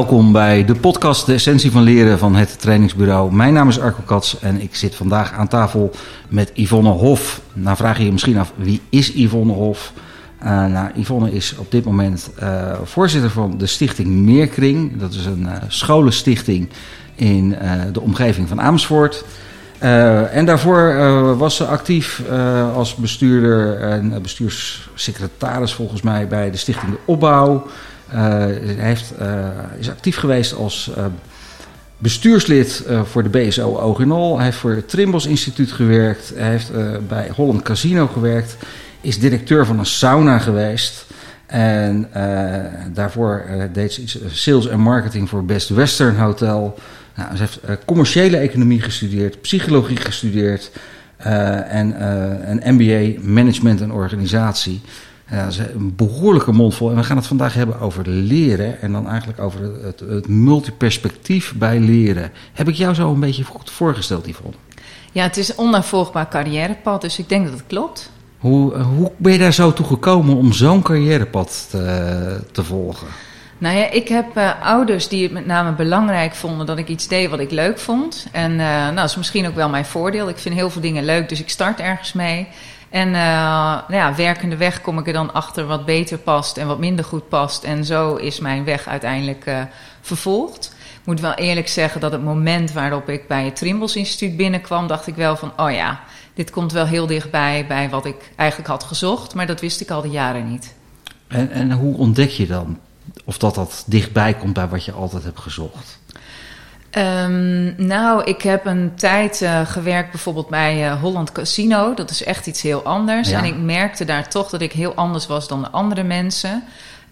Welkom bij de podcast De Essentie van Leren van het trainingsbureau. Mijn naam is Arco Kats en ik zit vandaag aan tafel met Yvonne Hof. Nou vraag je je misschien af, wie is Yvonne Hof? Uh, nou, Yvonne is op dit moment uh, voorzitter van de stichting Meerkring. Dat is een uh, scholenstichting in de omgeving van Amersfoort. en daarvoor was ze actief als bestuurder en bestuurssecretaris volgens mij bij de stichting De Opbouw. Hij heeft, is actief geweest als bestuurslid voor de BSO Ogenol. Hij heeft voor het Trimbos Instituut gewerkt. Hij heeft bij Holland Casino gewerkt is directeur van een sauna geweest. En daarvoor deed ze sales en marketing voor Best Western Hotel. Nou, ze heeft commerciële economie gestudeerd, psychologie gestudeerd en een MBA management en organisatie. Ja, dat is een behoorlijke mond vol. En we gaan het vandaag hebben over leren. En dan eigenlijk over het, het multiperspectief bij leren. Heb ik jou zo een beetje goed voorgesteld, Yvonne? Ja, het is een onnavolgbaar carrièrepad. Dus ik denk dat het klopt. Hoe, hoe ben je daar zo toe gekomen om zo'n carrièrepad te, te volgen? Nou ja, ik heb uh, ouders die het met name belangrijk vonden dat ik iets deed wat ik leuk vond. En uh, nou, dat is misschien ook wel mijn voordeel. Ik vind heel veel dingen leuk, dus ik start ergens mee. En uh, nou ja, werkende weg kom ik er dan achter wat beter past en wat minder goed past. En zo is mijn weg uiteindelijk vervolgd. Ik moet wel eerlijk zeggen dat het moment waarop ik bij het Trimbos Instituut binnenkwam, dacht ik wel van, oh ja, dit komt wel heel dichtbij bij wat ik eigenlijk had gezocht, maar dat wist ik al de jaren niet. En, en hoe ontdek je dan of dat dat dichtbij komt bij wat je altijd hebt gezocht? Um, nou, ik heb een tijd uh, gewerkt bijvoorbeeld bij uh, Holland Casino. Dat is echt iets heel anders. Ja. En ik merkte daar toch dat ik heel anders was dan de andere mensen.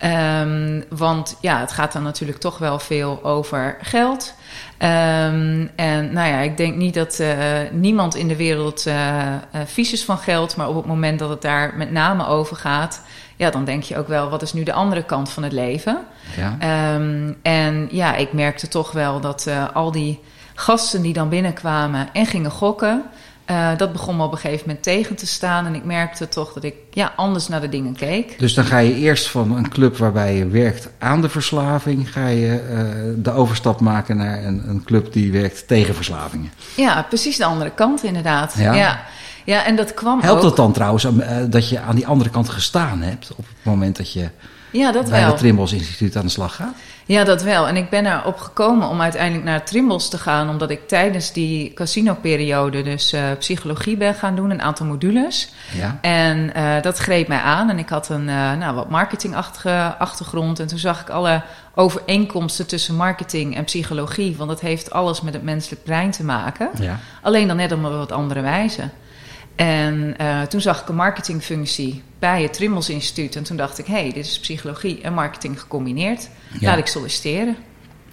Um, want ja, het gaat dan natuurlijk toch wel veel over geld. Um, en nou ja, ik denk niet dat uh, niemand in de wereld uh, vies is van geld. Maar op het moment dat het daar met name over gaat, ja, dan denk je ook wel, wat is nu de andere kant van het leven? Ja. Um, en ja, ik merkte toch wel dat al die gasten die dan binnenkwamen en gingen gokken. Uh, dat begon me op een gegeven moment tegen te staan. En ik merkte toch dat ik ja, anders naar de dingen keek. Dus dan ga je eerst van een club waarbij je werkt aan de verslaving... ga je uh, de overstap maken naar een, een, club die werkt tegen verslavingen. Ja, precies de andere kant inderdaad. Ja. ja. ja en dat kwam Helpt ook... het dan trouwens uh, dat je aan die andere kant gestaan hebt... op het moment dat je ja, dat bij wel. het Trimbos Instituut aan de slag gaat? Ja, dat wel. En ik ben erop gekomen om uiteindelijk naar Trimbos te gaan, omdat ik tijdens die casino-periode dus uh, psychologie ben gaan doen, een aantal modules. Ja. En uh, dat greep mij aan. En ik had een uh, nou, wat marketingachtige achtergrond. En toen zag ik alle overeenkomsten tussen marketing en psychologie, want dat heeft alles met het menselijk brein te maken. Ja. Alleen dan net op een wat andere wijze. En uh, toen zag ik een marketingfunctie bij het Trimbos Instituut. En toen dacht ik, hé, hey, dit is psychologie en marketing gecombineerd. Ja. Laat ik solliciteren.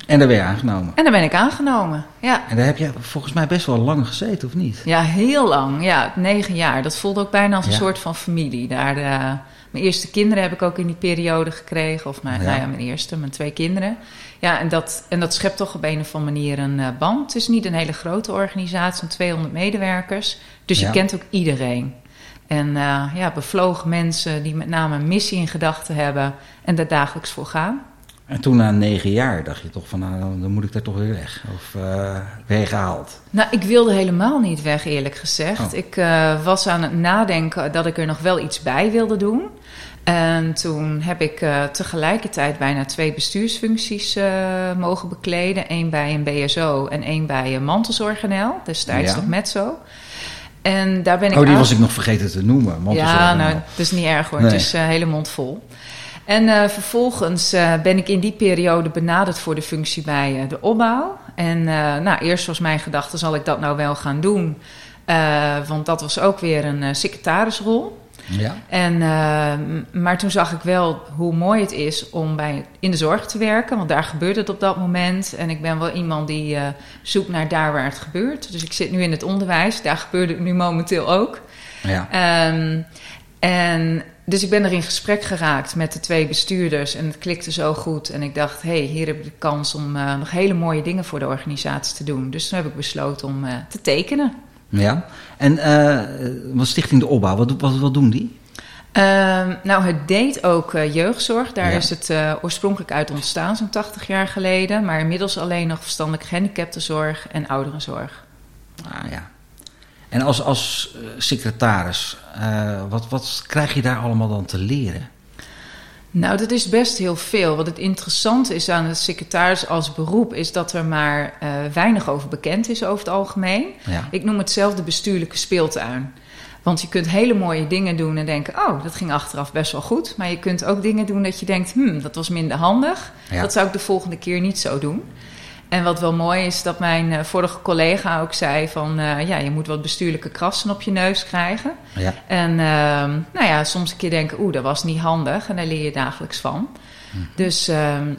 En daar ben je aangenomen? En daar ben ik aangenomen, ja. En daar heb je volgens mij best wel lang gezeten, of niet? Ja, heel lang. Ja, negen jaar. Dat voelde ook bijna als een ja. soort van familie. Daar, uh, mijn eerste kinderen heb ik ook in die periode gekregen. Of mijn, ja. Nou ja, mijn eerste, mijn twee kinderen. Ja, en dat, en dat schept toch op een of andere manier een uh, band. Het is niet een hele grote organisatie, van 200 medewerkers. Dus je kent ook iedereen. En uh, ja, bevlogen mensen die met name een missie in gedachten hebben en daar dagelijks voor gaan. En toen na negen jaar dacht je toch van, nou, dan moet ik daar toch weer weg. Of uh, weggehaald? Nou, ik wilde helemaal niet weg, eerlijk gezegd. Oh. Ik uh, was aan het nadenken dat ik er nog wel iets bij wilde doen. En toen heb ik uh, tegelijkertijd bijna twee bestuursfuncties mogen bekleden. Eén bij een BSO en één bij een mantelzorg destijds ja. nog Metzo. En daar ben ik oh, die was ik nog vergeten te noemen. Ja, nou, dat is niet erg hoor. Nee. Het is uh, hele mond vol. En uh, vervolgens uh, ben ik in die periode benaderd voor de functie bij de opbouw. En nou, eerst was mijn gedachte, zal ik dat nou wel gaan doen? want dat was ook weer een secretarisrol. Ja. En, uh, maar toen zag ik wel hoe mooi het is om bij, in de zorg te werken. Want daar gebeurt het op dat moment. En ik ben wel iemand die uh, zoekt naar daar waar het gebeurt. Dus ik zit nu in het onderwijs. Daar gebeurt het nu momenteel ook. Ja. Um, en dus ik ben er in gesprek geraakt met de twee bestuurders. En het klikte zo goed. En ik dacht, hé, hey, hier heb ik de kans om uh, nog hele mooie dingen voor de organisatie te doen. Dus toen heb ik besloten om te tekenen. Ja, en uh, wat Stichting De Opbouw, wat, wat, wat doen die? Ehm, nou, het deed ook uh, jeugdzorg. Daar is het uh, oorspronkelijk uit ontstaan, zo'n 80 jaar geleden. Maar inmiddels alleen nog verstandelijk gehandicaptenzorg en ouderenzorg. Ah ja. En als, als secretaris, wat, wat krijg je daar allemaal dan te leren? Nou, dat is best heel veel. Wat het interessante is aan het secretaris als beroep, is dat er maar weinig over bekend is over het algemeen. Ja. Ik noem het zelf de bestuurlijke speeltuin. Want je kunt hele mooie dingen doen en denken: oh, dat ging achteraf best wel goed. Maar je kunt ook dingen doen dat je denkt: hmm, dat was minder handig. Ja. Dat zou ik de volgende keer niet zo doen. En wat wel mooi is, dat mijn uh, vorige collega ook zei: van uh, ja, je moet wat bestuurlijke krassen op je neus krijgen. Ja. En uh, nou ja, soms een keer denken: oeh, dat was niet handig. En daar leer je dagelijks van. Hm. Dus. ehm,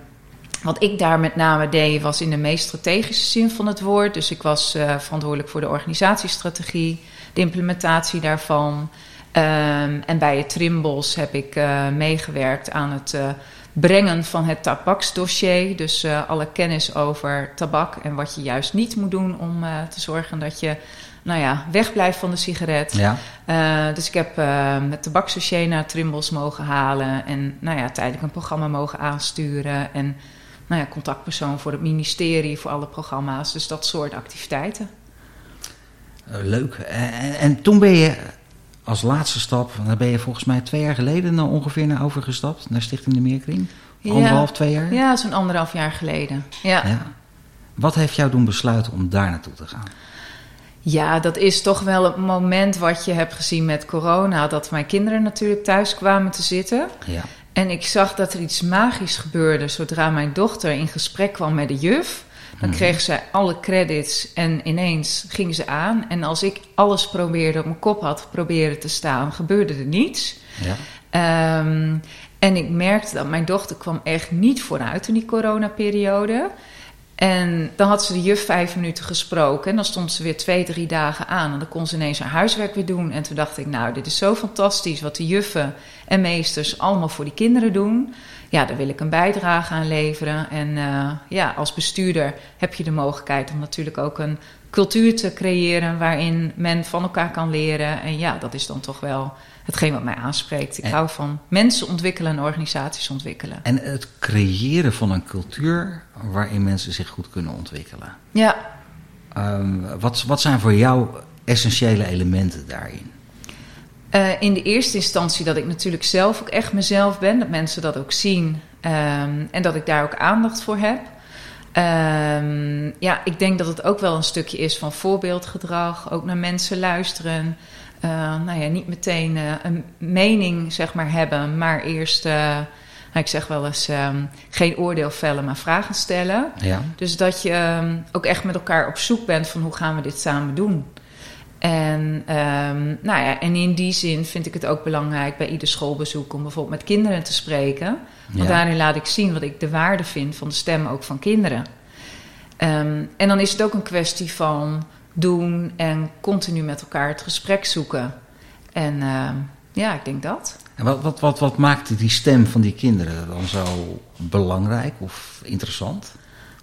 wat ik daar met name deed, was in de meest strategische zin van het woord. Dus ik was uh, verantwoordelijk voor de organisatiestrategie, de implementatie daarvan. Um, en bij het Trimbos heb ik meegewerkt aan het brengen van het tabaksdossier. Dus uh, alle kennis over tabak en wat je juist niet moet doen om te zorgen dat je nou ja, wegblijft van de sigaret. Ja. dus ik heb het tabaksdossier naar Trimbos mogen halen en nou ja, tijdelijk een programma mogen aansturen. En nou ja, contactpersoon voor het ministerie, voor alle programma's. Dus dat soort activiteiten. Leuk. En, en, toen ben je als laatste stap, daar ben je volgens mij twee jaar geleden ongeveer naar overgestapt, naar Stichting de Meerkring. Anderhalf, ja. twee jaar? Ja, zo'n anderhalf jaar geleden. Ja. ja. Wat heeft jou doen besluiten om daar naartoe te gaan? Ja, dat is toch wel het moment wat je hebt gezien met corona. Dat mijn kinderen natuurlijk thuis kwamen te zitten. Ja. En ik zag dat er iets magisch gebeurde zodra mijn dochter in gesprek kwam met de juf. Dan Mhm. kreeg zij alle credits en ineens ging ze aan. En als ik alles probeerde op mijn kop had proberen te staan, gebeurde er niets. Ja. Um, en ik merkte dat mijn dochter kwam echt niet vooruit in die coronaperiode. En dan had ze de juf vijf minuten gesproken. En dan stond ze weer twee, drie dagen aan. En dan kon ze ineens haar huiswerk weer doen. En toen dacht ik, nou, dit is zo fantastisch wat de juffen en meesters allemaal voor die kinderen doen. Ja, daar wil ik een bijdrage aan leveren. En uh, ja, als bestuurder heb je de mogelijkheid om natuurlijk ook een cultuur te creëren waarin men van elkaar kan leren. En ja, dat is dan toch wel hetgeen wat mij aanspreekt. Ik en, hou van mensen ontwikkelen en organisaties ontwikkelen. En het creëren van een cultuur waarin mensen zich goed kunnen ontwikkelen. Ja. Um, wat, wat zijn voor jou essentiële elementen daarin? Uh, in de eerste instantie dat ik natuurlijk zelf ook echt mezelf ben. Dat mensen dat ook zien. Um, en dat ik daar ook aandacht voor heb. Um, ja, ik denk dat het ook wel een stukje is van voorbeeldgedrag. Ook naar mensen luisteren. Uh, nou ja, niet meteen uh, een mening zeg maar hebben. Maar eerst, uh, nou, ik zeg wel eens, um, geen oordeel vellen, maar vragen stellen. Ja. Dus dat je um, ook echt met elkaar op zoek bent van hoe gaan we dit samen doen. En, um, nou ja, en in die zin vind ik het ook belangrijk bij ieder schoolbezoek om bijvoorbeeld met kinderen te spreken. Want Ja. daarin laat ik zien wat ik de waarde vind van de stem ook van kinderen. Um, en dan is het ook een kwestie van doen en continu met elkaar het gesprek zoeken. En uh, ja, ik denk dat. En wat, wat, wat, wat maakt die stem van die kinderen dan zo belangrijk of interessant?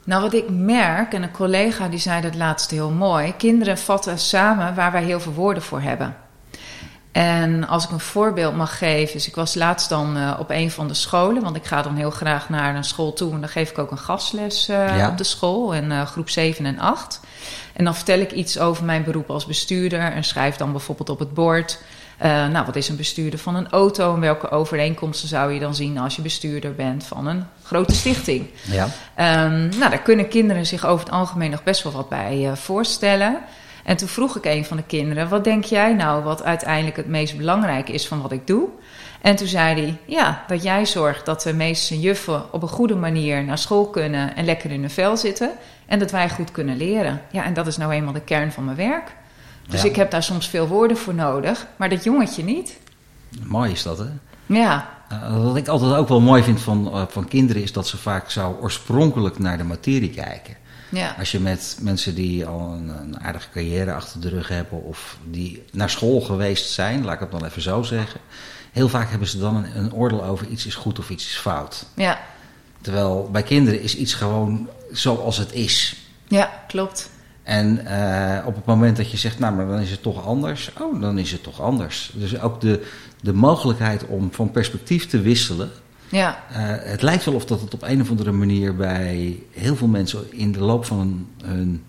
Nou, wat ik merk, en een collega die zei dat laatst heel mooi: kinderen vatten samen waar wij heel veel woorden voor hebben. En als ik een voorbeeld mag geven, dus ik was laatst dan uh, op een van de scholen, want ik ga dan heel graag naar een school toe en dan geef ik ook een gastles uh, Ja. op de school in uh, groep 7 en 8. En dan vertel ik iets over mijn beroep als bestuurder en schrijf dan bijvoorbeeld op het bord. Uh, nou, wat is een bestuurder van een auto en welke overeenkomsten zou je dan zien als je bestuurder bent van een grote stichting? Ja. Um, nou, daar kunnen kinderen zich over het algemeen nog best wel wat bij uh, voorstellen. En toen vroeg ik een van de kinderen: Wat denk jij nou wat uiteindelijk het meest belangrijk is van wat ik doe? En toen zei hij: Ja, dat jij zorgt dat de meeste juffen op een goede manier naar school kunnen en lekker in hun vel zitten. En dat wij goed kunnen leren. Ja, en dat is nou eenmaal de kern van mijn werk. Dus Ja. ik heb daar soms veel woorden voor nodig, maar dat jongetje niet. Mooi is dat, hè? Ja, Uh, wat ik altijd ook wel mooi vind van, uh, van kinderen is dat ze vaak zo oorspronkelijk naar de materie kijken. ja, Als je met mensen die al een, een aardige carrière achter de rug hebben of die naar school geweest zijn, laat ik het dan even zo zeggen. Heel vaak hebben ze dan een, een oordeel over iets is goed of iets is fout. ja, Terwijl bij kinderen is iets gewoon zoals het is. ja, klopt. En uh, op het moment dat je zegt, nou, maar dan is het toch anders. Oh, dan is het toch anders. Dus ook de, de mogelijkheid om van perspectief te wisselen. Ja. Uh, het lijkt wel of dat het op een of andere manier bij heel veel mensen in de loop van hun,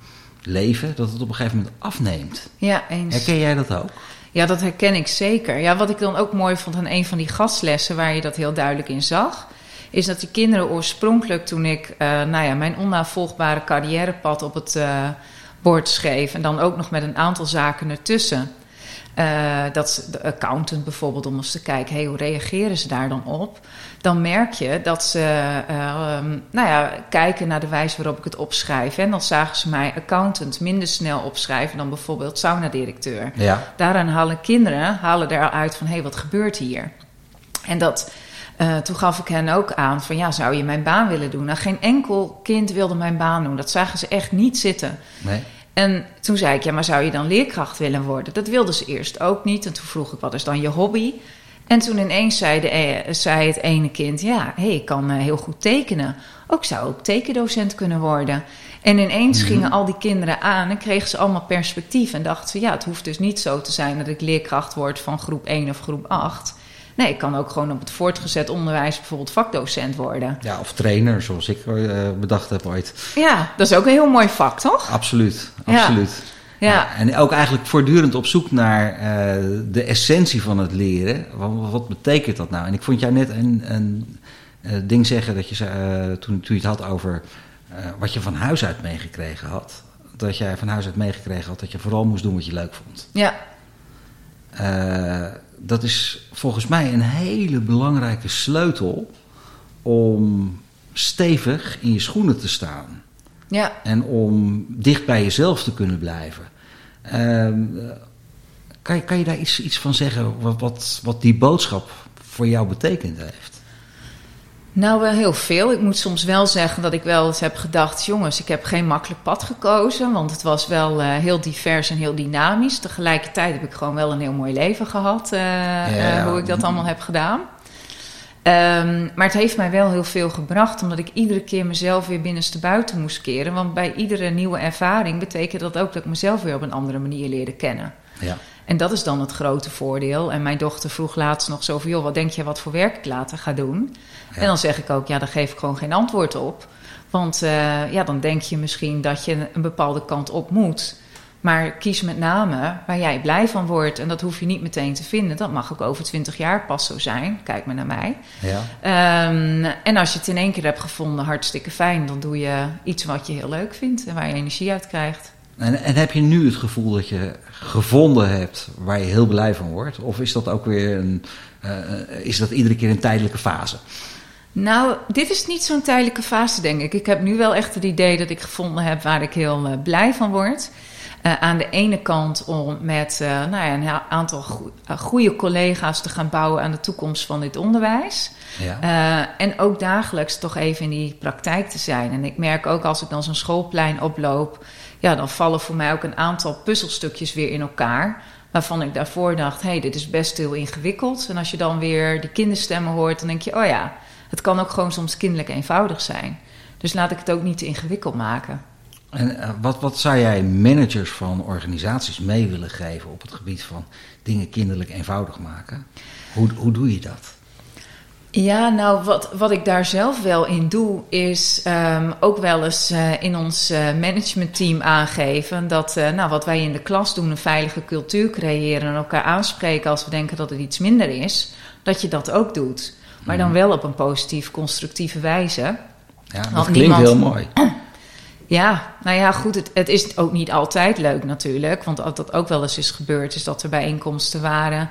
leven, dat het op een gegeven moment afneemt. Ja, eens. Herken jij dat ook? Ja, dat herken ik zeker. Ja, wat ik dan ook mooi vond aan een van die gastlessen waar je dat heel duidelijk in zag, is dat die kinderen oorspronkelijk toen ik uh, nou ja, mijn onnavolgbare carrièrepad op het uh, bord schreef en dan ook nog met een aantal zaken ertussen. Uh, dat de accountant bijvoorbeeld, om eens te kijken, hey, hoe reageren ze daar dan op? Dan merk je dat ze uh, nou ja, kijken naar de wijze waarop ik het opschrijf. En dan zagen ze mij accountant minder snel opschrijven dan bijvoorbeeld sauna-directeur. Ja. Daaraan halen kinderen halen eruit van, hé, hey, wat gebeurt hier? En dat, uh, toen gaf ik hen ook aan van, ja, zou je mijn baan willen doen? Nou, geen enkel kind wilde mijn baan doen. Dat zagen ze echt niet zitten. Nee. En toen zei ik, ja, maar zou je dan leerkracht willen worden? Dat wilden ze eerst ook niet. En toen vroeg ik, wat is dan je hobby? En toen ineens zei, de, eh, zei het ene kind, ja, hey, ik kan uh, heel goed tekenen. Ook zou ik tekendocent kunnen worden. En ineens mm -hmm. gingen al die kinderen aan en kregen ze allemaal perspectief. En dachten ze, ja, het hoeft dus niet zo te zijn dat ik leerkracht word van groep 1 of groep 8. Nee, ik kan ook gewoon op het voortgezet onderwijs bijvoorbeeld vakdocent worden. Ja, of trainer, zoals ik uh, bedacht heb ooit. Ja, dat is ook een heel mooi vak, toch? Absoluut, absoluut. Ja. ja. en ook eigenlijk voortdurend op zoek naar uh, de essentie van het leren. Wat, wat, betekent dat nou? En ik vond jou net een, een uh, ding zeggen dat je toen, toen je het had over wat je van huis uit meegekregen had. Dat jij van huis uit meegekregen had dat je vooral moest doen wat je leuk vond. Ja dat is volgens mij een hele belangrijke sleutel om stevig in je schoenen te staan. Ja. En om dicht bij jezelf te kunnen blijven. Uh, kan, je, kan je daar iets, iets van zeggen wat, wat, wat die boodschap voor jou betekend heeft? Nou, wel heel veel. Ik moet soms wel zeggen dat ik wel eens heb gedacht: jongens, ik heb geen makkelijk pad gekozen. Want het was wel uh, heel divers en heel dynamisch. Tegelijkertijd heb ik gewoon wel een heel mooi leven gehad. Uh, ja. uh, hoe ik dat allemaal heb gedaan. Um, maar het heeft mij wel heel veel gebracht, omdat ik iedere keer mezelf weer binnenste buiten moest keren. Want bij iedere nieuwe ervaring betekent dat ook dat ik mezelf weer op een andere manier leerde kennen. Ja. En dat is dan het grote voordeel. En mijn dochter vroeg laatst nog zo van... joh, wat denk je wat voor werk ik later ga doen? Ja. En dan zeg ik ook, ja, daar geef ik gewoon geen antwoord op. Want uh, ja, dan denk je misschien dat je een bepaalde kant op moet. Maar kies met name waar jij blij van wordt. En dat hoef je niet meteen te vinden. Dat mag ook over twintig jaar pas zo zijn. Kijk maar naar mij. Ja. Um, en als je het in één keer hebt gevonden, hartstikke fijn. Dan doe je iets wat je heel leuk vindt en waar je energie uit krijgt. En, en, heb je nu het gevoel dat je gevonden hebt waar je heel blij van wordt? Of is dat ook weer een, uh, is dat iedere keer een tijdelijke fase? Nou, dit is niet zo'n tijdelijke fase, denk ik. Ik heb nu wel echt het idee dat ik gevonden heb waar ik heel uh, blij van word. Uh, aan de ene kant om met uh, nou ja, een aantal go goede collega's te gaan bouwen aan de toekomst van dit onderwijs. Ja. En ook dagelijks toch even in die praktijk te zijn. En ik merk ook als ik dan zo'n schoolplein oploop ja, dan vallen voor mij ook een aantal puzzelstukjes weer in elkaar. Waarvan ik daarvoor dacht, hé, hey, dit is best heel ingewikkeld. En als je dan weer die kinderstemmen hoort, dan denk je, oh ja, het kan ook gewoon soms kinderlijk eenvoudig zijn. Dus laat ik het ook niet te ingewikkeld maken. En uh, wat, wat zou jij managers van organisaties mee willen geven op het gebied van dingen kinderlijk eenvoudig maken? Hoe, hoe doe je dat? Ja, nou, wat, wat ik daar zelf wel in doe, is um, ook wel eens uh, in ons uh, managementteam aangeven dat uh, nou, wat wij in de klas doen, een veilige cultuur creëren en elkaar aanspreken als we denken dat het iets minder is, dat je dat ook doet. Maar dan mhm. wel op een positief, constructieve wijze. Ja, dat Want klinkt niemand... heel mooi. Ja, nou ja, goed, het, het, is ook niet altijd leuk natuurlijk. Want wat dat ook wel eens is gebeurd, is dat er bijeenkomsten waren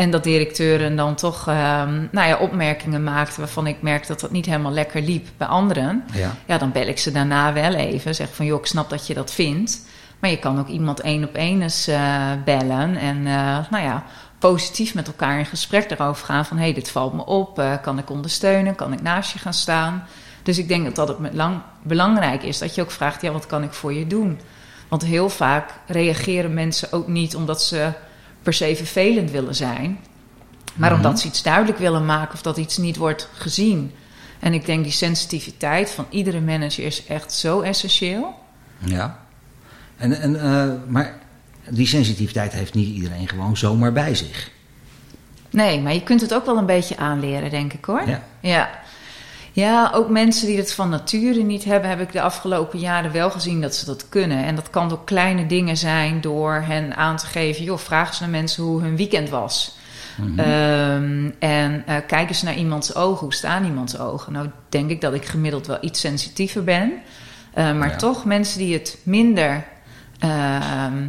en dat directeuren dan toch um, nou ja, opmerkingen maakten waarvan ik merk dat dat niet helemaal lekker liep bij anderen. Ja. ja, dan bel ik ze daarna wel even. Zeg van joh, ik snap dat je dat vindt. Maar je kan ook iemand één op één eens uh, bellen. En uh, nou ja, positief met elkaar in gesprek erover gaan. Van hé, hey, dit valt me op. Uh, kan ik ondersteunen? Kan ik naast je gaan staan? Dus ik denk dat het met lang, belangrijk is dat je ook vraagt: ja, wat kan ik voor je doen? Want heel vaak reageren mensen ook niet omdat ze per se vervelend willen zijn. Maar omdat mhm. ze iets duidelijk willen maken of dat iets niet wordt gezien. En ik denk die sensitiviteit van iedere manager is echt zo essentieel. Ja. En, en, uh, maar die sensitiviteit heeft niet iedereen gewoon zomaar bij zich. Nee, maar je kunt het ook wel een beetje aanleren, denk ik hoor. Ja. ja. Ja, ook mensen die het van nature niet hebben, heb ik de afgelopen jaren wel gezien dat ze dat kunnen. En dat kan door kleine dingen zijn, door hen aan te geven, joh, vraag eens naar mensen hoe hun weekend was. Mhm. Ehm, en uh, kijk eens naar iemands ogen, hoe staan iemands ogen? Nou, denk ik dat ik gemiddeld wel iets sensitiever ben. Uh, maar toch, mensen die het minder, ehm,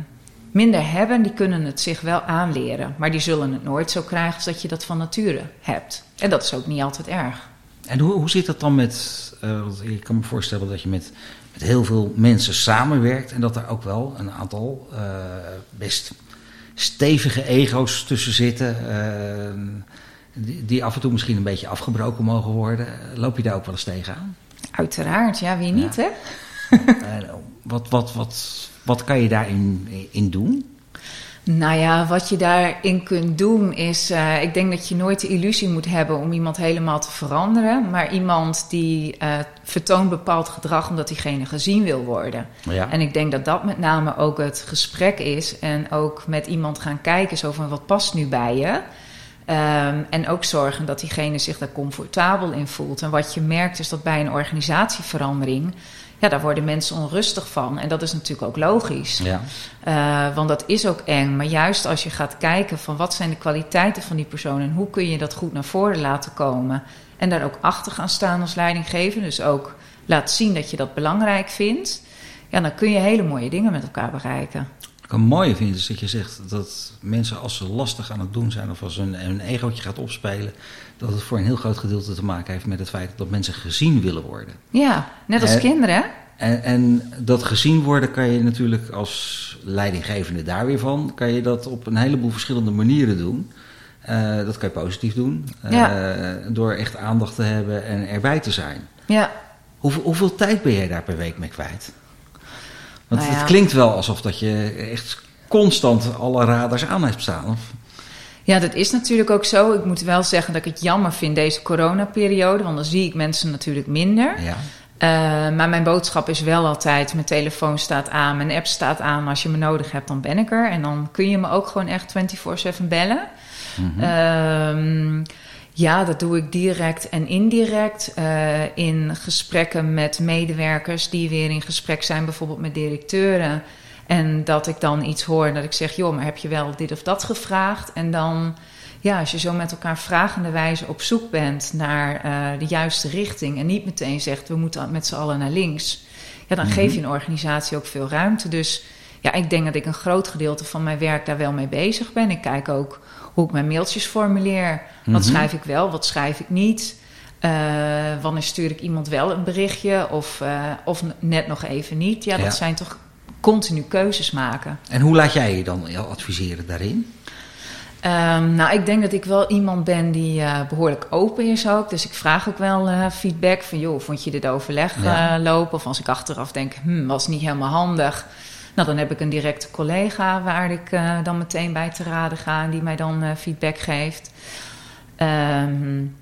minder hebben, die kunnen het zich wel aanleren. Maar die zullen het nooit zo krijgen als dat je dat van nature hebt. En dat is ook niet altijd erg. En hoe, hoe zit dat dan met. Uh, ik kan me voorstellen dat je met, met heel veel mensen samenwerkt en dat er ook wel een aantal uh, best stevige ego's tussen zitten. Uh, die, die, af en toe misschien een beetje afgebroken mogen worden. Loop je daar ook wel eens tegenaan? Uiteraard, ja, wie niet, hè? wat, wat, wat, wat kan je daarin in doen? Nou ja, wat je daarin kunt doen is, uh, ik denk dat je nooit de illusie moet hebben om iemand helemaal te veranderen, maar iemand die uh, vertoont bepaald gedrag omdat diegene gezien wil worden. Ja. En ik denk dat dat met name ook het gesprek is en ook met iemand gaan kijken zo van wat past nu bij je. Um, en ook zorgen dat diegene zich daar comfortabel in voelt. En wat je merkt is dat bij een organisatieverandering ja, daar worden mensen onrustig van. En dat is natuurlijk ook logisch. Ja. Uh, want dat is ook eng. Maar juist als je gaat kijken van wat zijn de kwaliteiten van die persoon en hoe kun je dat goed naar voren laten komen. En daar ook achter gaan staan als leidinggever. Dus ook laat zien dat je dat belangrijk vindt. Ja, dan kun je hele mooie dingen met elkaar bereiken. Ik mooie vind is dat je zegt dat mensen als ze lastig aan het doen zijn of als hun, een egootje gaat opspelen, dat het voor een heel groot gedeelte te maken heeft met het feit dat mensen gezien willen worden. Ja, net als kinderen. En, en, dat gezien worden kan je natuurlijk als leidinggevende daar weer van, kan je dat op een heleboel verschillende manieren doen. Uh, dat kan je positief doen, uh, door echt aandacht te hebben en erbij te zijn. Ja. Hoeveel, hoeveel tijd ben jij daar per week mee kwijt? Want nou ja. het klinkt wel alsof dat je echt constant alle radars aan hebt staan. Of? Ja, dat is natuurlijk ook zo. Ik moet wel zeggen dat ik het jammer vind deze coronaperiode, want dan zie ik mensen natuurlijk minder. Ja. Uh, maar mijn boodschap is wel altijd: mijn telefoon staat aan, mijn app staat aan. Als je me nodig hebt, dan ben ik er. En dan kun je me ook gewoon echt 24/7 bellen. Mm -hmm. Ja, dat doe ik direct en indirect. Uh, in gesprekken met medewerkers die weer in gesprek zijn, bijvoorbeeld met directeuren. En dat ik dan iets hoor dat ik zeg: joh, maar heb je wel dit of dat gevraagd? En dan ja, als je zo met elkaar vragende wijze op zoek bent naar uh, de juiste richting en niet meteen zegt we moeten met z'n allen naar links, ja, dan geef je mhm. een organisatie ook veel ruimte. Dus ja, ik denk dat ik een groot gedeelte van mijn werk daar wel mee bezig ben. Ik kijk ook hoe ik mijn mailtjes formuleer. Wat mhm. schrijf ik wel, wat schrijf ik niet? Uh, wanneer stuur ik iemand wel een berichtje of, uh, of net nog even niet? Ja, dat zijn toch continu keuzes maken. En hoe laat jij je dan adviseren daarin? Um, nou, ik denk dat ik wel iemand ben die uh, behoorlijk open is ook. Dus ik vraag ook wel uh, feedback van, joh, vond je dit overleg ja. uh, lopen? Of als ik achteraf denk, hm, was niet helemaal handig. Nou, dan heb ik een directe collega waar ik dan meteen bij te raden ga en die mij dan feedback geeft. Um,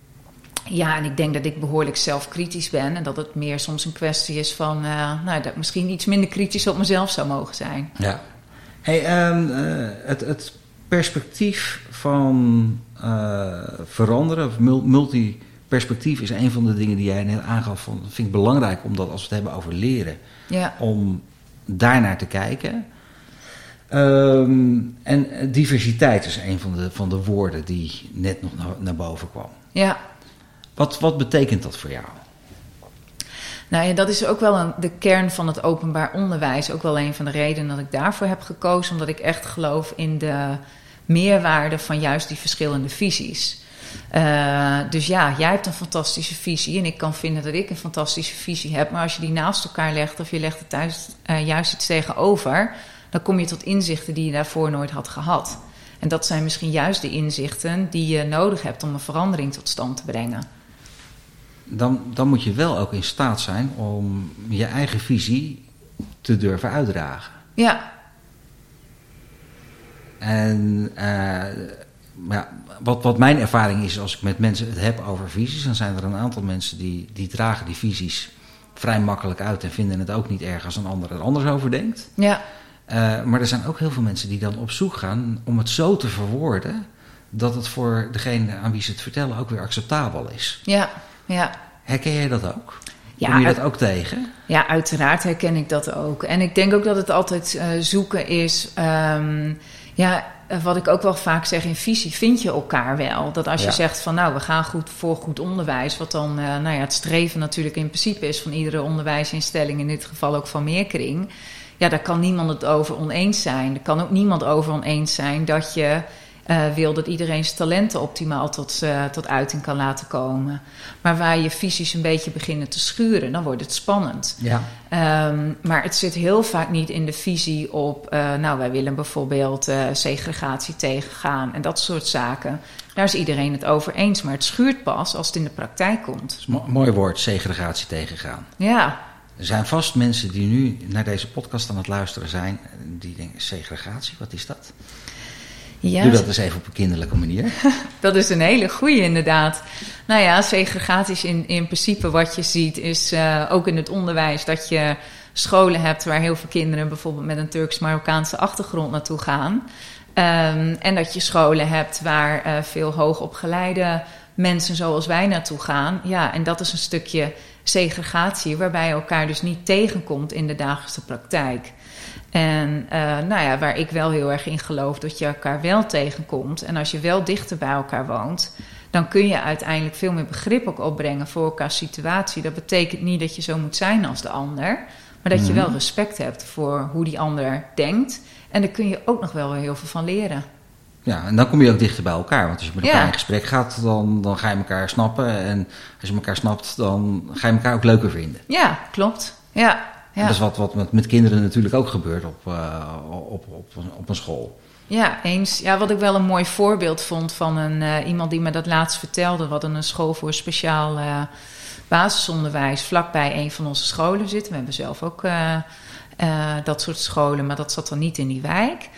ja, en ik denk dat ik behoorlijk zelfkritisch ben en dat het meer soms een kwestie is van, nou, dat ik misschien iets minder kritisch op mezelf zou mogen zijn. Ja. Hey, um, het, het perspectief van uh, veranderen, of multiperspectief is een van de dingen die jij net aangaf. Van, vind ik belangrijk, omdat als we het hebben over leren, ja. om daarnaar te kijken. Um, en diversiteit is een van de, van de woorden die net nog naar, naar boven kwam. Ja. Wat, wat betekent dat voor jou? Nou ja, dat is ook wel een, de kern van het openbaar onderwijs. Ook wel een van de redenen dat ik daarvoor heb gekozen. Omdat ik echt geloof in de meerwaarde van juist die verschillende visies. Uh, dus ja, jij hebt een fantastische visie en ik kan vinden dat ik een fantastische visie heb. Maar als je die naast elkaar legt of je legt het thuis, uh, juist iets tegenover, dan kom je tot inzichten die je daarvoor nooit had gehad. En dat zijn misschien juist de inzichten die je nodig hebt om een verandering tot stand te brengen. Dan, dan moet je wel ook in staat zijn om je eigen visie te durven uitdragen. Ja, en uh, ja, wat, wat mijn ervaring is als ik met mensen het heb over visies, dan zijn er een aantal mensen die, die dragen die visies vrij makkelijk uit en vinden het ook niet erg als een ander er anders over denkt. Ja. Uh, maar er zijn ook heel veel mensen die dan op zoek gaan om het zo te verwoorden dat het voor degene aan wie ze het vertellen ook weer acceptabel is. Ja, ja. Herken jij dat ook? Ja, Kom je dat ook tegen? Ja, uiteraard herken ik dat ook. En ik denk ook dat het altijd uh, zoeken is. Um, ja, wat ik ook wel vaak zeg in visie, vind je elkaar wel. Dat als je zegt van nou, we gaan goed voor goed onderwijs, wat dan uh, nou ja, het streven natuurlijk in principe is van iedere onderwijsinstelling, in dit geval ook van Meerkring. Ja, daar kan niemand het over oneens zijn. Er kan ook niemand over oneens zijn dat je uh, wil dat iedereen zijn talenten optimaal tot, uh, tot uiting kan laten komen. Maar waar je visies een beetje beginnen te schuren, dan wordt het spannend. Ja. Um, maar het zit heel vaak niet in de visie op, uh, nou wij willen bijvoorbeeld segregatie tegengaan en dat soort zaken. Daar is iedereen het over eens, maar het schuurt pas als het in de praktijk komt. Mo mooi woord, segregatie tegengaan. Ja. Er zijn vast mensen die nu naar deze podcast aan het luisteren zijn, die denken: segregatie, wat is dat? Ja. Doe dat eens even op een kinderlijke manier. dat is een hele goede inderdaad. Nou ja, segregatie is in, in principe wat je ziet, is uh, ook in het onderwijs dat je scholen hebt waar heel veel kinderen bijvoorbeeld met een Turks-Marokkaanse achtergrond naartoe gaan. Um, en dat je scholen hebt waar uh, veel hoogopgeleide mensen zoals wij naartoe gaan. Ja, en dat is een stukje segregatie waarbij je elkaar dus niet tegenkomt in de dagelijkse praktijk. En uh, nou ja, waar ik wel heel erg in geloof dat je elkaar wel tegenkomt. En als je wel dichter bij elkaar woont, dan kun je uiteindelijk veel meer begrip ook opbrengen voor elkaars situatie. Dat betekent niet dat je zo moet zijn als de ander, maar dat je mhm. wel respect hebt voor hoe die ander denkt. En daar kun je ook nog wel heel veel van leren. Ja, en dan kom je ook dichter bij elkaar. Want als je met elkaar in gesprek gaat, dan, dan ga je elkaar snappen. En als je elkaar snapt, dan ga je elkaar ook leuker vinden. Ja, klopt. Ja, ja. Dat is wat, wat met, met kinderen natuurlijk ook gebeurt op, uh, op, op, op een school. Ja, eens. Ja, wat ik wel een mooi voorbeeld vond van een, uh, iemand die me dat laatst vertelde. Wat een school voor speciaal uh, basisonderwijs vlakbij een van onze scholen zit. We hebben zelf ook dat soort scholen, maar dat zat dan niet in die wijk.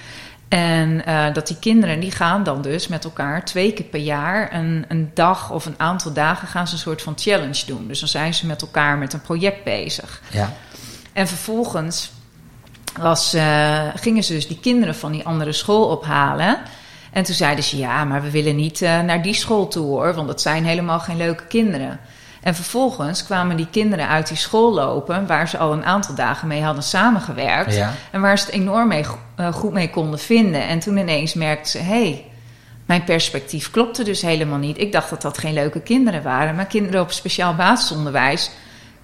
En uh, dat die kinderen, die gaan dan dus met elkaar twee keer per jaar een, een dag of een aantal dagen gaan ze een soort van challenge doen. Dus dan zijn ze met elkaar met een project bezig. Ja. En vervolgens was, uh, gingen ze dus die kinderen van die andere school ophalen. En toen zeiden ze: Ja, maar we willen niet uh, naar die school toe hoor, want dat zijn helemaal geen leuke kinderen. En vervolgens kwamen die kinderen uit die school lopen, waar ze al een aantal dagen mee hadden samengewerkt. En waar ze het enorm mee, uh, goed mee konden vinden. En toen ineens merkten ze: hé, hey, mijn perspectief klopte dus helemaal niet. Ik dacht dat dat geen leuke kinderen waren. Maar kinderen op speciaal basisonderwijs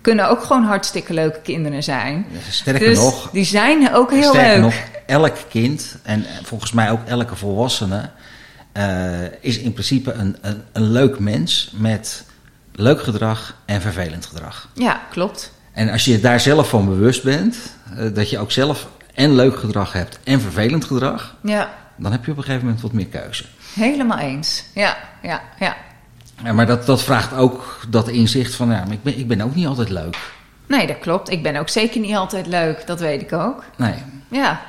kunnen ook gewoon hartstikke leuke kinderen zijn. sterker dus nog, die zijn ook heel sterker leuk. nog, elk kind en volgens mij ook elke volwassene uh, is in principe een, een, een, leuk mens met leuk gedrag en vervelend gedrag. Ja, klopt. En als je daar zelf van bewust bent, uh, dat je ook zelf en leuk gedrag hebt en vervelend gedrag, ja. dan heb je op een gegeven moment wat meer keuze. Helemaal eens. Ja, ja, ja. Ja, maar dat, dat vraagt ook dat inzicht van, ja, maar ik ben, ik ben ook niet altijd leuk. Nee, dat klopt. Ik ben ook zeker niet altijd leuk. Dat weet ik ook. Nee. Ja,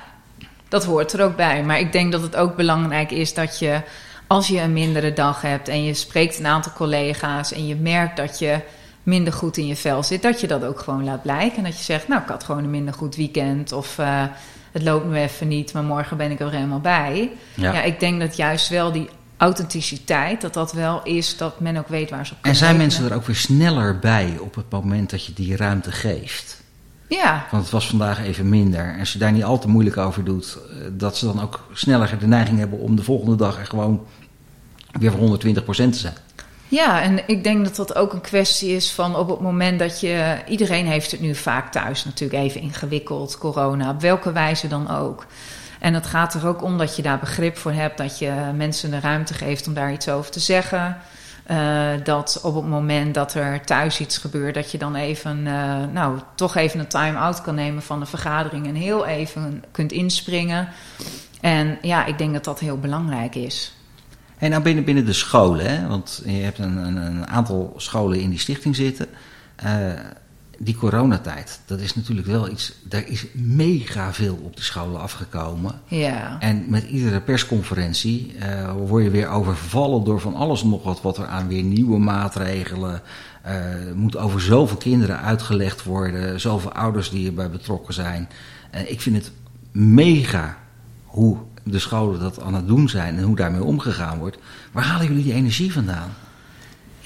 dat hoort er ook bij. Maar ik denk dat het ook belangrijk is dat je, als je een mindere dag hebt en je spreekt een aantal collega's en je merkt dat je minder goed in je vel zit, dat je dat ook gewoon laat blijken. En dat je zegt, nou, ik had gewoon een minder goed weekend of uh, het loopt nu even niet, maar morgen ben ik er helemaal bij. Ja. ja, ik denk dat juist wel die authenticiteit, dat dat wel is dat men ook weet waar ze op En zijn mensen er ook weer sneller bij op het moment dat je die ruimte geeft? Ja. Want het was vandaag even minder. En als je daar niet al te moeilijk over doet, eh, dat ze dan ook sneller de neiging hebben om de volgende dag er gewoon weer voor 120% te zijn. Ja, en ik denk dat dat ook een kwestie is van op het moment dat je. Iedereen heeft het nu vaak thuis natuurlijk even ingewikkeld, corona, op welke wijze dan ook. En het gaat er ook om dat je daar begrip voor hebt, dat je mensen de ruimte geeft om daar iets over te zeggen. Uh, dat op het moment dat er thuis iets gebeurt, dat je dan even, uh, nou, toch even een time-out kan nemen van de vergadering en heel even kunt inspringen. En ja, ik denk dat dat heel belangrijk is. En nou binnen, binnen de scholen, hè? want je hebt een, een, een aantal scholen in die stichting zitten. Uh, die coronatijd, dat is natuurlijk wel iets. Daar is mega veel op de scholen afgekomen. Ja. En met iedere persconferentie uh, word je weer overvallen door van alles nog wat, wat er aan weer nieuwe maatregelen. Uh, moet over zoveel kinderen uitgelegd worden, zoveel ouders die erbij betrokken zijn. Uh, ik vind het mega hoe de scholen dat aan het doen zijn en hoe daarmee omgegaan wordt. Waar halen jullie die energie vandaan?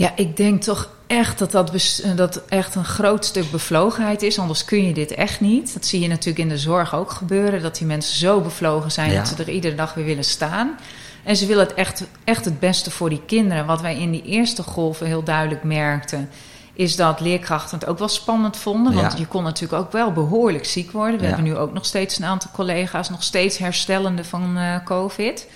Ja, ik denk toch echt dat dat, dat echt een groot stuk bevlogenheid is. Anders kun je dit echt niet. Dat zie je natuurlijk in de zorg ook gebeuren. Dat die mensen zo bevlogen zijn dat ze er iedere dag weer willen staan. En ze willen het echt, echt het beste voor die kinderen. Wat wij in die eerste golven heel duidelijk merkten is dat leerkrachten het ook wel spannend vonden. Want je kon natuurlijk ook wel behoorlijk ziek worden. We hebben nu ook nog steeds een aantal collega's, nog steeds herstellende van uh, COVID.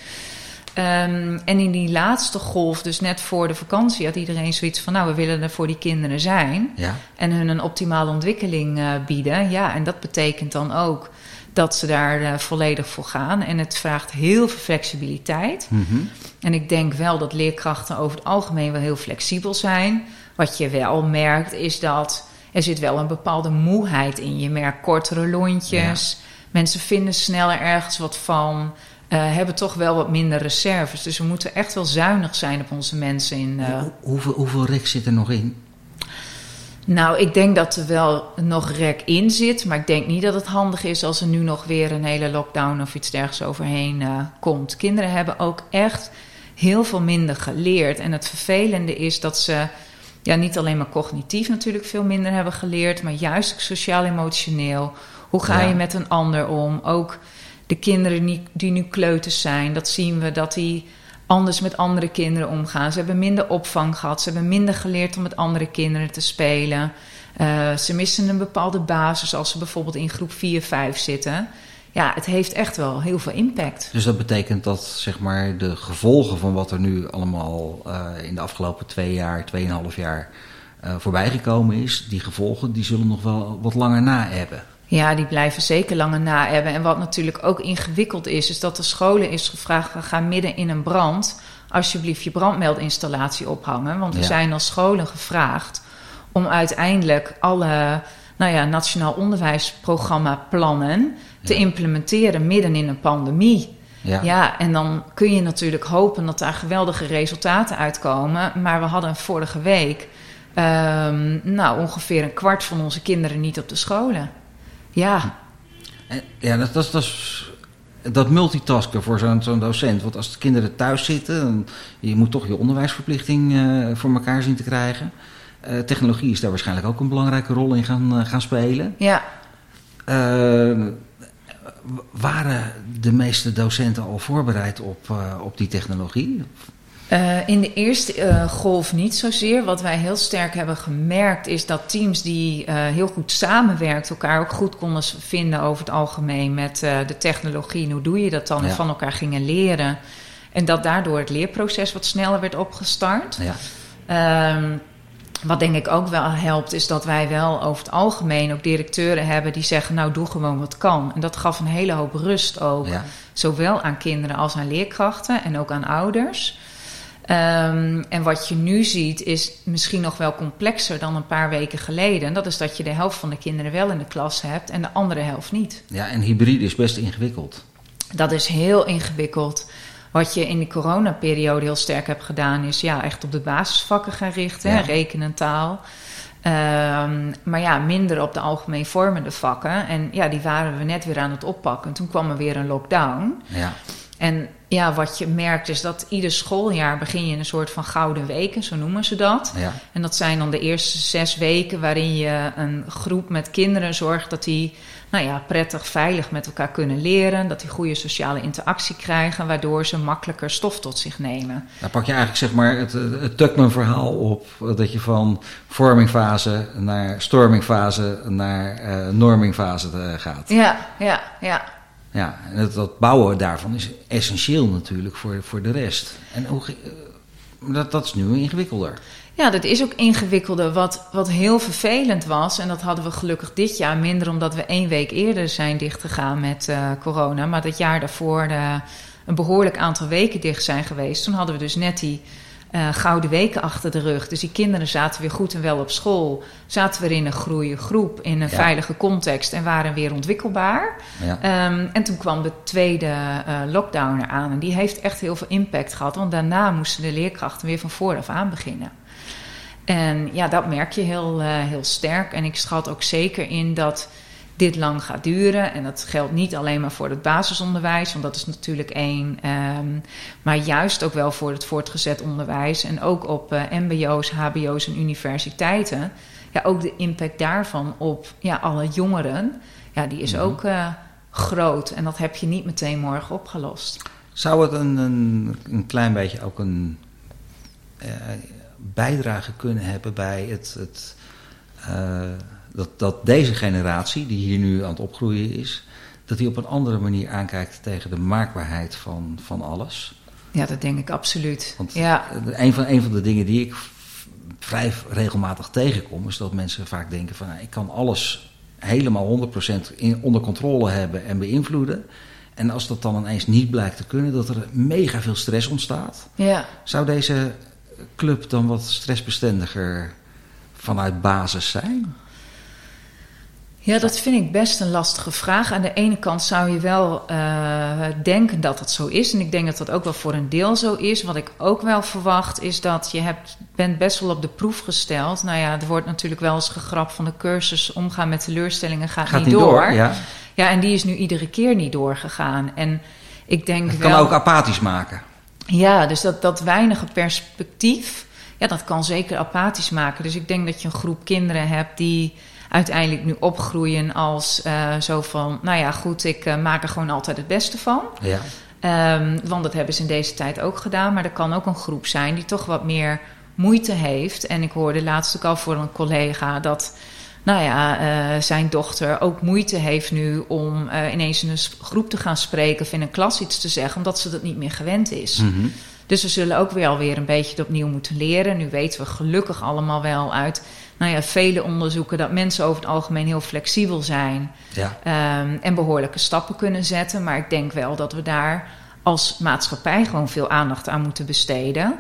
Um, en in die laatste golf, dus net voor de vakantie, had iedereen zoiets van: Nou, we willen er voor die kinderen zijn. Ja. En hun een optimale ontwikkeling uh, bieden. Ja, en dat betekent dan ook dat ze daar uh, volledig voor gaan. En het vraagt heel veel flexibiliteit. Mm -hmm. En ik denk wel dat leerkrachten over het algemeen wel heel flexibel zijn. Wat je wel merkt is dat er zit wel een bepaalde moeheid in. Je merkt kortere lontjes. Mensen vinden sneller ergens wat van. Uh, hebben toch wel wat minder reserves. Dus we moeten echt wel zuinig zijn op onze mensen. In, uh... hoeveel, hoeveel rek zit er nog in? Nou, ik denk dat er wel nog rek in zit. Maar ik denk niet dat het handig is als er nu nog weer een hele lockdown of iets dergelijks overheen uh, komt. Kinderen hebben ook echt heel veel minder geleerd. En het vervelende is dat ze ja, niet alleen maar cognitief natuurlijk veel minder hebben geleerd, maar juist sociaal-emotioneel. Hoe ga je met een ander om? Ook de kinderen die, nu kleuters zijn, dat zien we dat die anders met andere kinderen omgaan. Ze hebben minder opvang gehad, ze hebben minder geleerd om met andere kinderen te spelen. Uh, ze missen een bepaalde basis als ze bijvoorbeeld in groep 4, 5 zitten ja, het heeft echt wel heel veel impact. Dus dat betekent dat zeg maar, de gevolgen van wat er nu allemaal uh, in de afgelopen twee jaar, tweeënhalf jaar uh, voorbijgekomen is, die gevolgen die zullen nog wel wat langer na hebben. Ja, die blijven zeker langer na hebben. En wat natuurlijk ook ingewikkeld is, is dat de scholen is gevraagd: ga midden in een brand alsjeblieft je brandmeldinstallatie ophangen. Want we ja. zijn als scholen gevraagd om uiteindelijk alle nou ja, nationaal onderwijsprogramma plannen te implementeren midden in een pandemie. Ja. ja, en dan kun je natuurlijk hopen dat daar geweldige resultaten uitkomen. Maar we hadden vorige week um, nou, ongeveer een kwart van onze kinderen niet op de scholen. Ja. Ja, dat, dat, dat is dat multitasken voor zo'n zo'n docent. Want als de kinderen thuis zitten, dan, je moet toch je onderwijsverplichting uh, voor elkaar zien te krijgen. Uh, technologie is daar waarschijnlijk ook een belangrijke rol in gaan, uh, gaan spelen. Ja. Uh, waren de meeste docenten al voorbereid op, op die technologie? In de eerste golf niet zozeer. Wat wij heel sterk hebben gemerkt is dat teams die heel goed samenwerkten, elkaar ook goed konden vinden over het algemeen met de technologie. En hoe doe je dat dan? Ja. En van elkaar gingen leren. En dat daardoor het leerproces wat sneller werd opgestart. Ja. Um, wat denk ik ook wel helpt, is dat wij wel over het algemeen ook directeuren hebben die zeggen: Nou, doe gewoon wat kan. En dat gaf een hele hoop rust ook. Zowel aan kinderen als aan leerkrachten en ook aan ouders. Um, en wat je nu ziet is misschien nog wel complexer dan een paar weken geleden. En dat is dat je de helft van de kinderen wel in de klas hebt en de andere helft niet. Ja, en hybride is best ingewikkeld. Dat is heel ingewikkeld. Wat je in de coronaperiode heel sterk hebt gedaan, is ja, echt op de basisvakken gaan richten, ja. rekenen, taal. Um, maar ja, minder op de algemeen vormende vakken. En ja, die waren we net weer aan het oppakken. Toen kwam er weer een lockdown. Ja. En ja, wat je merkt is dat ieder schooljaar begin je in een soort van gouden weken, zo noemen ze dat. Ja. En dat zijn dan de eerste zes weken waarin je een groep met kinderen zorgt dat die nou ja, prettig, veilig met elkaar kunnen leren. Dat die goede sociale interactie krijgen, waardoor ze makkelijker stof tot zich nemen. Dan pak je eigenlijk zeg maar het, het Tuckman-verhaal op. Dat je van vormingfase naar stormingfase naar uh, normingfase uh, gaat. Ja, ja, ja. Ja, en dat, bouwen daarvan is essentieel natuurlijk voor, voor de rest. En hoe, uh, dat, dat is nu ingewikkelder. Ja, dat is ook ingewikkelder. Wat, wat heel vervelend was, en dat hadden we gelukkig dit jaar minder, omdat we één week eerder zijn dichtgegaan met uh, corona. Maar dat jaar daarvoor uh, een behoorlijk aantal weken dicht zijn geweest. Toen hadden we dus net die uh, gouden weken achter de rug. Dus die kinderen zaten weer goed en wel op school. Zaten weer in een groeie groep, in een ja. veilige context en waren weer ontwikkelbaar. Ja. Um, en toen kwam de tweede uh, lockdown eraan. En die heeft echt heel veel impact gehad. Want daarna moesten de leerkrachten weer van vooraf aan beginnen. En ja, dat merk je heel, uh, heel sterk. En ik schat ook zeker in dat dit lang gaat duren. En dat geldt niet alleen maar voor het basisonderwijs, want dat is natuurlijk één. Ehm, maar juist ook wel voor het voortgezet onderwijs. En ook op uh, MBO's, HBO's en universiteiten. Ja, ook de impact daarvan op ja, alle jongeren. Ja, die is mhm. ook uh, groot. En dat heb je niet meteen morgen opgelost. Zou het een, een, een klein beetje ook een uh, bijdrage kunnen hebben bij het. het dat, dat deze generatie, die hier nu aan het opgroeien is, dat die op een andere manier aankijkt tegen de maakbaarheid van, van alles. Ja, dat denk ik absoluut. Want ja. een, van, een van de dingen die ik vrij regelmatig tegenkom, is dat mensen vaak denken van nou, ik kan alles helemaal 100% in, onder controle hebben en beïnvloeden. En als dat dan ineens niet blijkt te kunnen, dat er mega veel stress ontstaat. Ja. Zou deze club dan wat stressbestendiger vanuit basis zijn? Ja, dat vind ik best een lastige vraag. Aan de ene kant zou je wel uh, denken dat dat zo is. En ik denk dat dat ook wel voor een deel zo is. Wat ik ook wel verwacht is dat je hebt, bent best wel op de proef gesteld. Nou ja, er wordt natuurlijk wel eens gegrapt van de cursus omgaan met teleurstellingen gaat, gaat niet, door. ja. ja, en die is nu iedere keer niet doorgegaan. En ik denk dat kan ook apathisch maken. Ja, dus dat, dat weinige perspectief, ja, dat kan zeker apathisch maken. Dus ik denk dat je een groep kinderen hebt die uiteindelijk nu opgroeien als uh, zo van, nou ja, goed, ik uh, maak er gewoon altijd het beste van. Ja. Um, want dat hebben ze in deze tijd ook gedaan. Maar er kan ook een groep zijn die toch wat meer moeite heeft. En ik hoorde laatst ook al voor een collega dat, nou ja, uh, zijn dochter ook moeite heeft nu om ineens in een groep te gaan spreken of in een klas iets te zeggen, omdat ze dat niet meer gewend is. Mm -hmm. Dus we zullen ook weer alweer een beetje opnieuw moeten leren. Nu weten we gelukkig allemaal wel uit nou ja, vele onderzoeken dat mensen over het algemeen heel flexibel zijn ja. um, en behoorlijke stappen kunnen zetten. Maar ik denk wel dat we daar als maatschappij gewoon veel aandacht aan moeten besteden.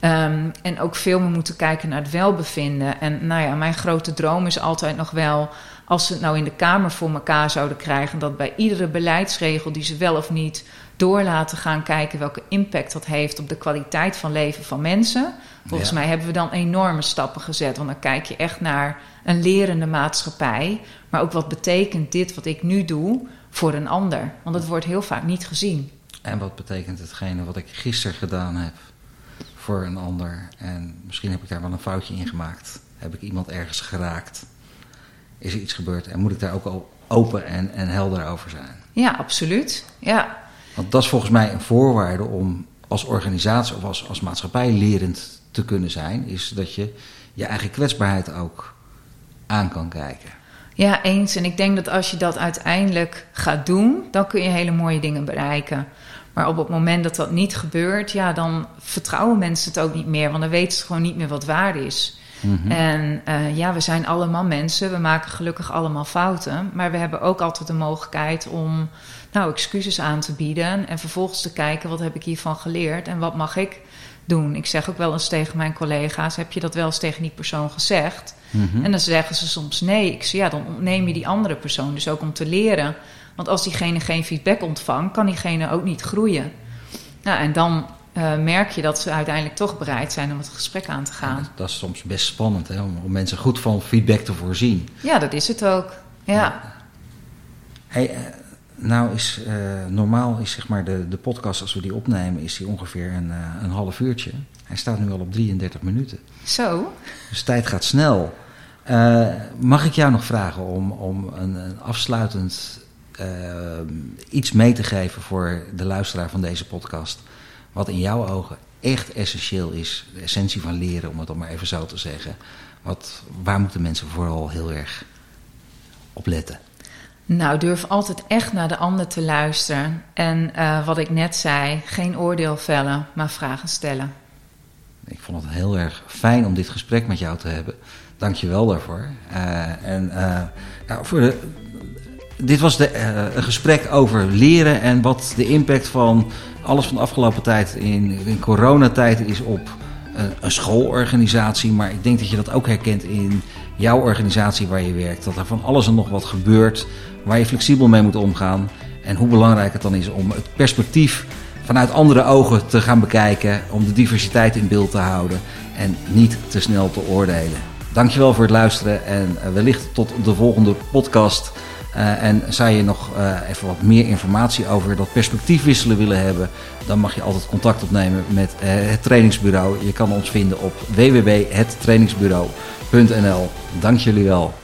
Um, en ook veel meer moeten kijken naar het welbevinden. En nou ja, mijn grote droom is altijd nog wel, als ze het nou in de Kamer voor elkaar zouden krijgen, dat bij iedere beleidsregel die ze wel of niet door laten gaan kijken welke impact dat heeft op de kwaliteit van leven van mensen. Volgens mij hebben we dan enorme stappen gezet. Want dan kijk je echt naar een lerende maatschappij. Maar ook wat betekent dit wat ik nu doe voor een ander? Want het wordt heel vaak niet gezien. En wat betekent hetgene wat ik gisteren gedaan heb voor een ander? En misschien heb ik daar wel een foutje in gemaakt. Heb ik iemand ergens geraakt? Is er iets gebeurd? En moet ik daar ook al open en, en helder over zijn? Ja, absoluut. Ja. Want dat is volgens mij een voorwaarde om als organisatie of als, als maatschappij lerend te kunnen zijn, is dat je je eigen kwetsbaarheid ook aan kan kijken. Ja, eens. En ik denk dat als je dat uiteindelijk gaat doen, dan kun je hele mooie dingen bereiken. Maar op het moment dat dat niet gebeurt, ja, dan vertrouwen mensen het ook niet meer. Want dan weten ze gewoon niet meer wat waar is. Mhm. En uh, ja, we zijn allemaal mensen. We maken gelukkig allemaal fouten. Maar we hebben ook altijd de mogelijkheid om nou, excuses aan te bieden. En vervolgens te kijken, wat heb ik hiervan geleerd? En wat mag ik doen? Ik zeg ook wel eens tegen mijn collega's, heb je dat wel eens tegen die persoon gezegd? Mhm. En dan zeggen ze soms nee. Ik zeg, ja, dan ontneem je die andere persoon dus ook om te leren. Want als diegene geen feedback ontvangt, kan diegene ook niet groeien. Nou, en dan uh, merk je dat ze uiteindelijk toch bereid zijn om het gesprek aan te gaan. dat, is soms best spannend, hè, om, mensen goed van feedback te voorzien. Ja, dat is het ook. Ja. Hey, uh, nou is uh, normaal is zeg maar de, de podcast, als we die opnemen, is die ongeveer een, een half uurtje. Hij staat nu al op 33 minuten. Zo. Dus tijd gaat snel. mag ik jou nog vragen om, om een, een afsluitend iets mee te geven voor de luisteraar van deze podcast? Wat in jouw ogen echt essentieel is, de essentie van leren, om het dan maar even zo te zeggen. Wat, waar moeten mensen vooral heel erg op letten? Nou, durf altijd echt naar de ander te luisteren. En uh, wat ik net zei, geen oordeel vellen, maar vragen stellen. Ik vond het heel erg fijn om dit gesprek met jou te hebben. Dank je wel daarvoor. Uh, en uh, nou, voor de, dit was de, een gesprek over leren en wat de impact van alles van de afgelopen tijd in, in coronatijd is op een, een, schoolorganisatie. Maar ik denk dat je dat ook herkent in jouw organisatie waar je werkt. Dat er van alles en nog wat gebeurt waar je flexibel mee moet omgaan. En hoe belangrijk het dan is om het perspectief vanuit andere ogen te gaan bekijken. Om de diversiteit in beeld te houden en niet te snel te oordelen. Dankjewel voor het luisteren en wellicht tot de volgende podcast en zou je nog even wat meer informatie over dat perspectief wisselen willen hebben, dan mag je altijd contact opnemen met het trainingsbureau. Je kan ons vinden op www.hettrainingsbureau.nl. Dank jullie wel.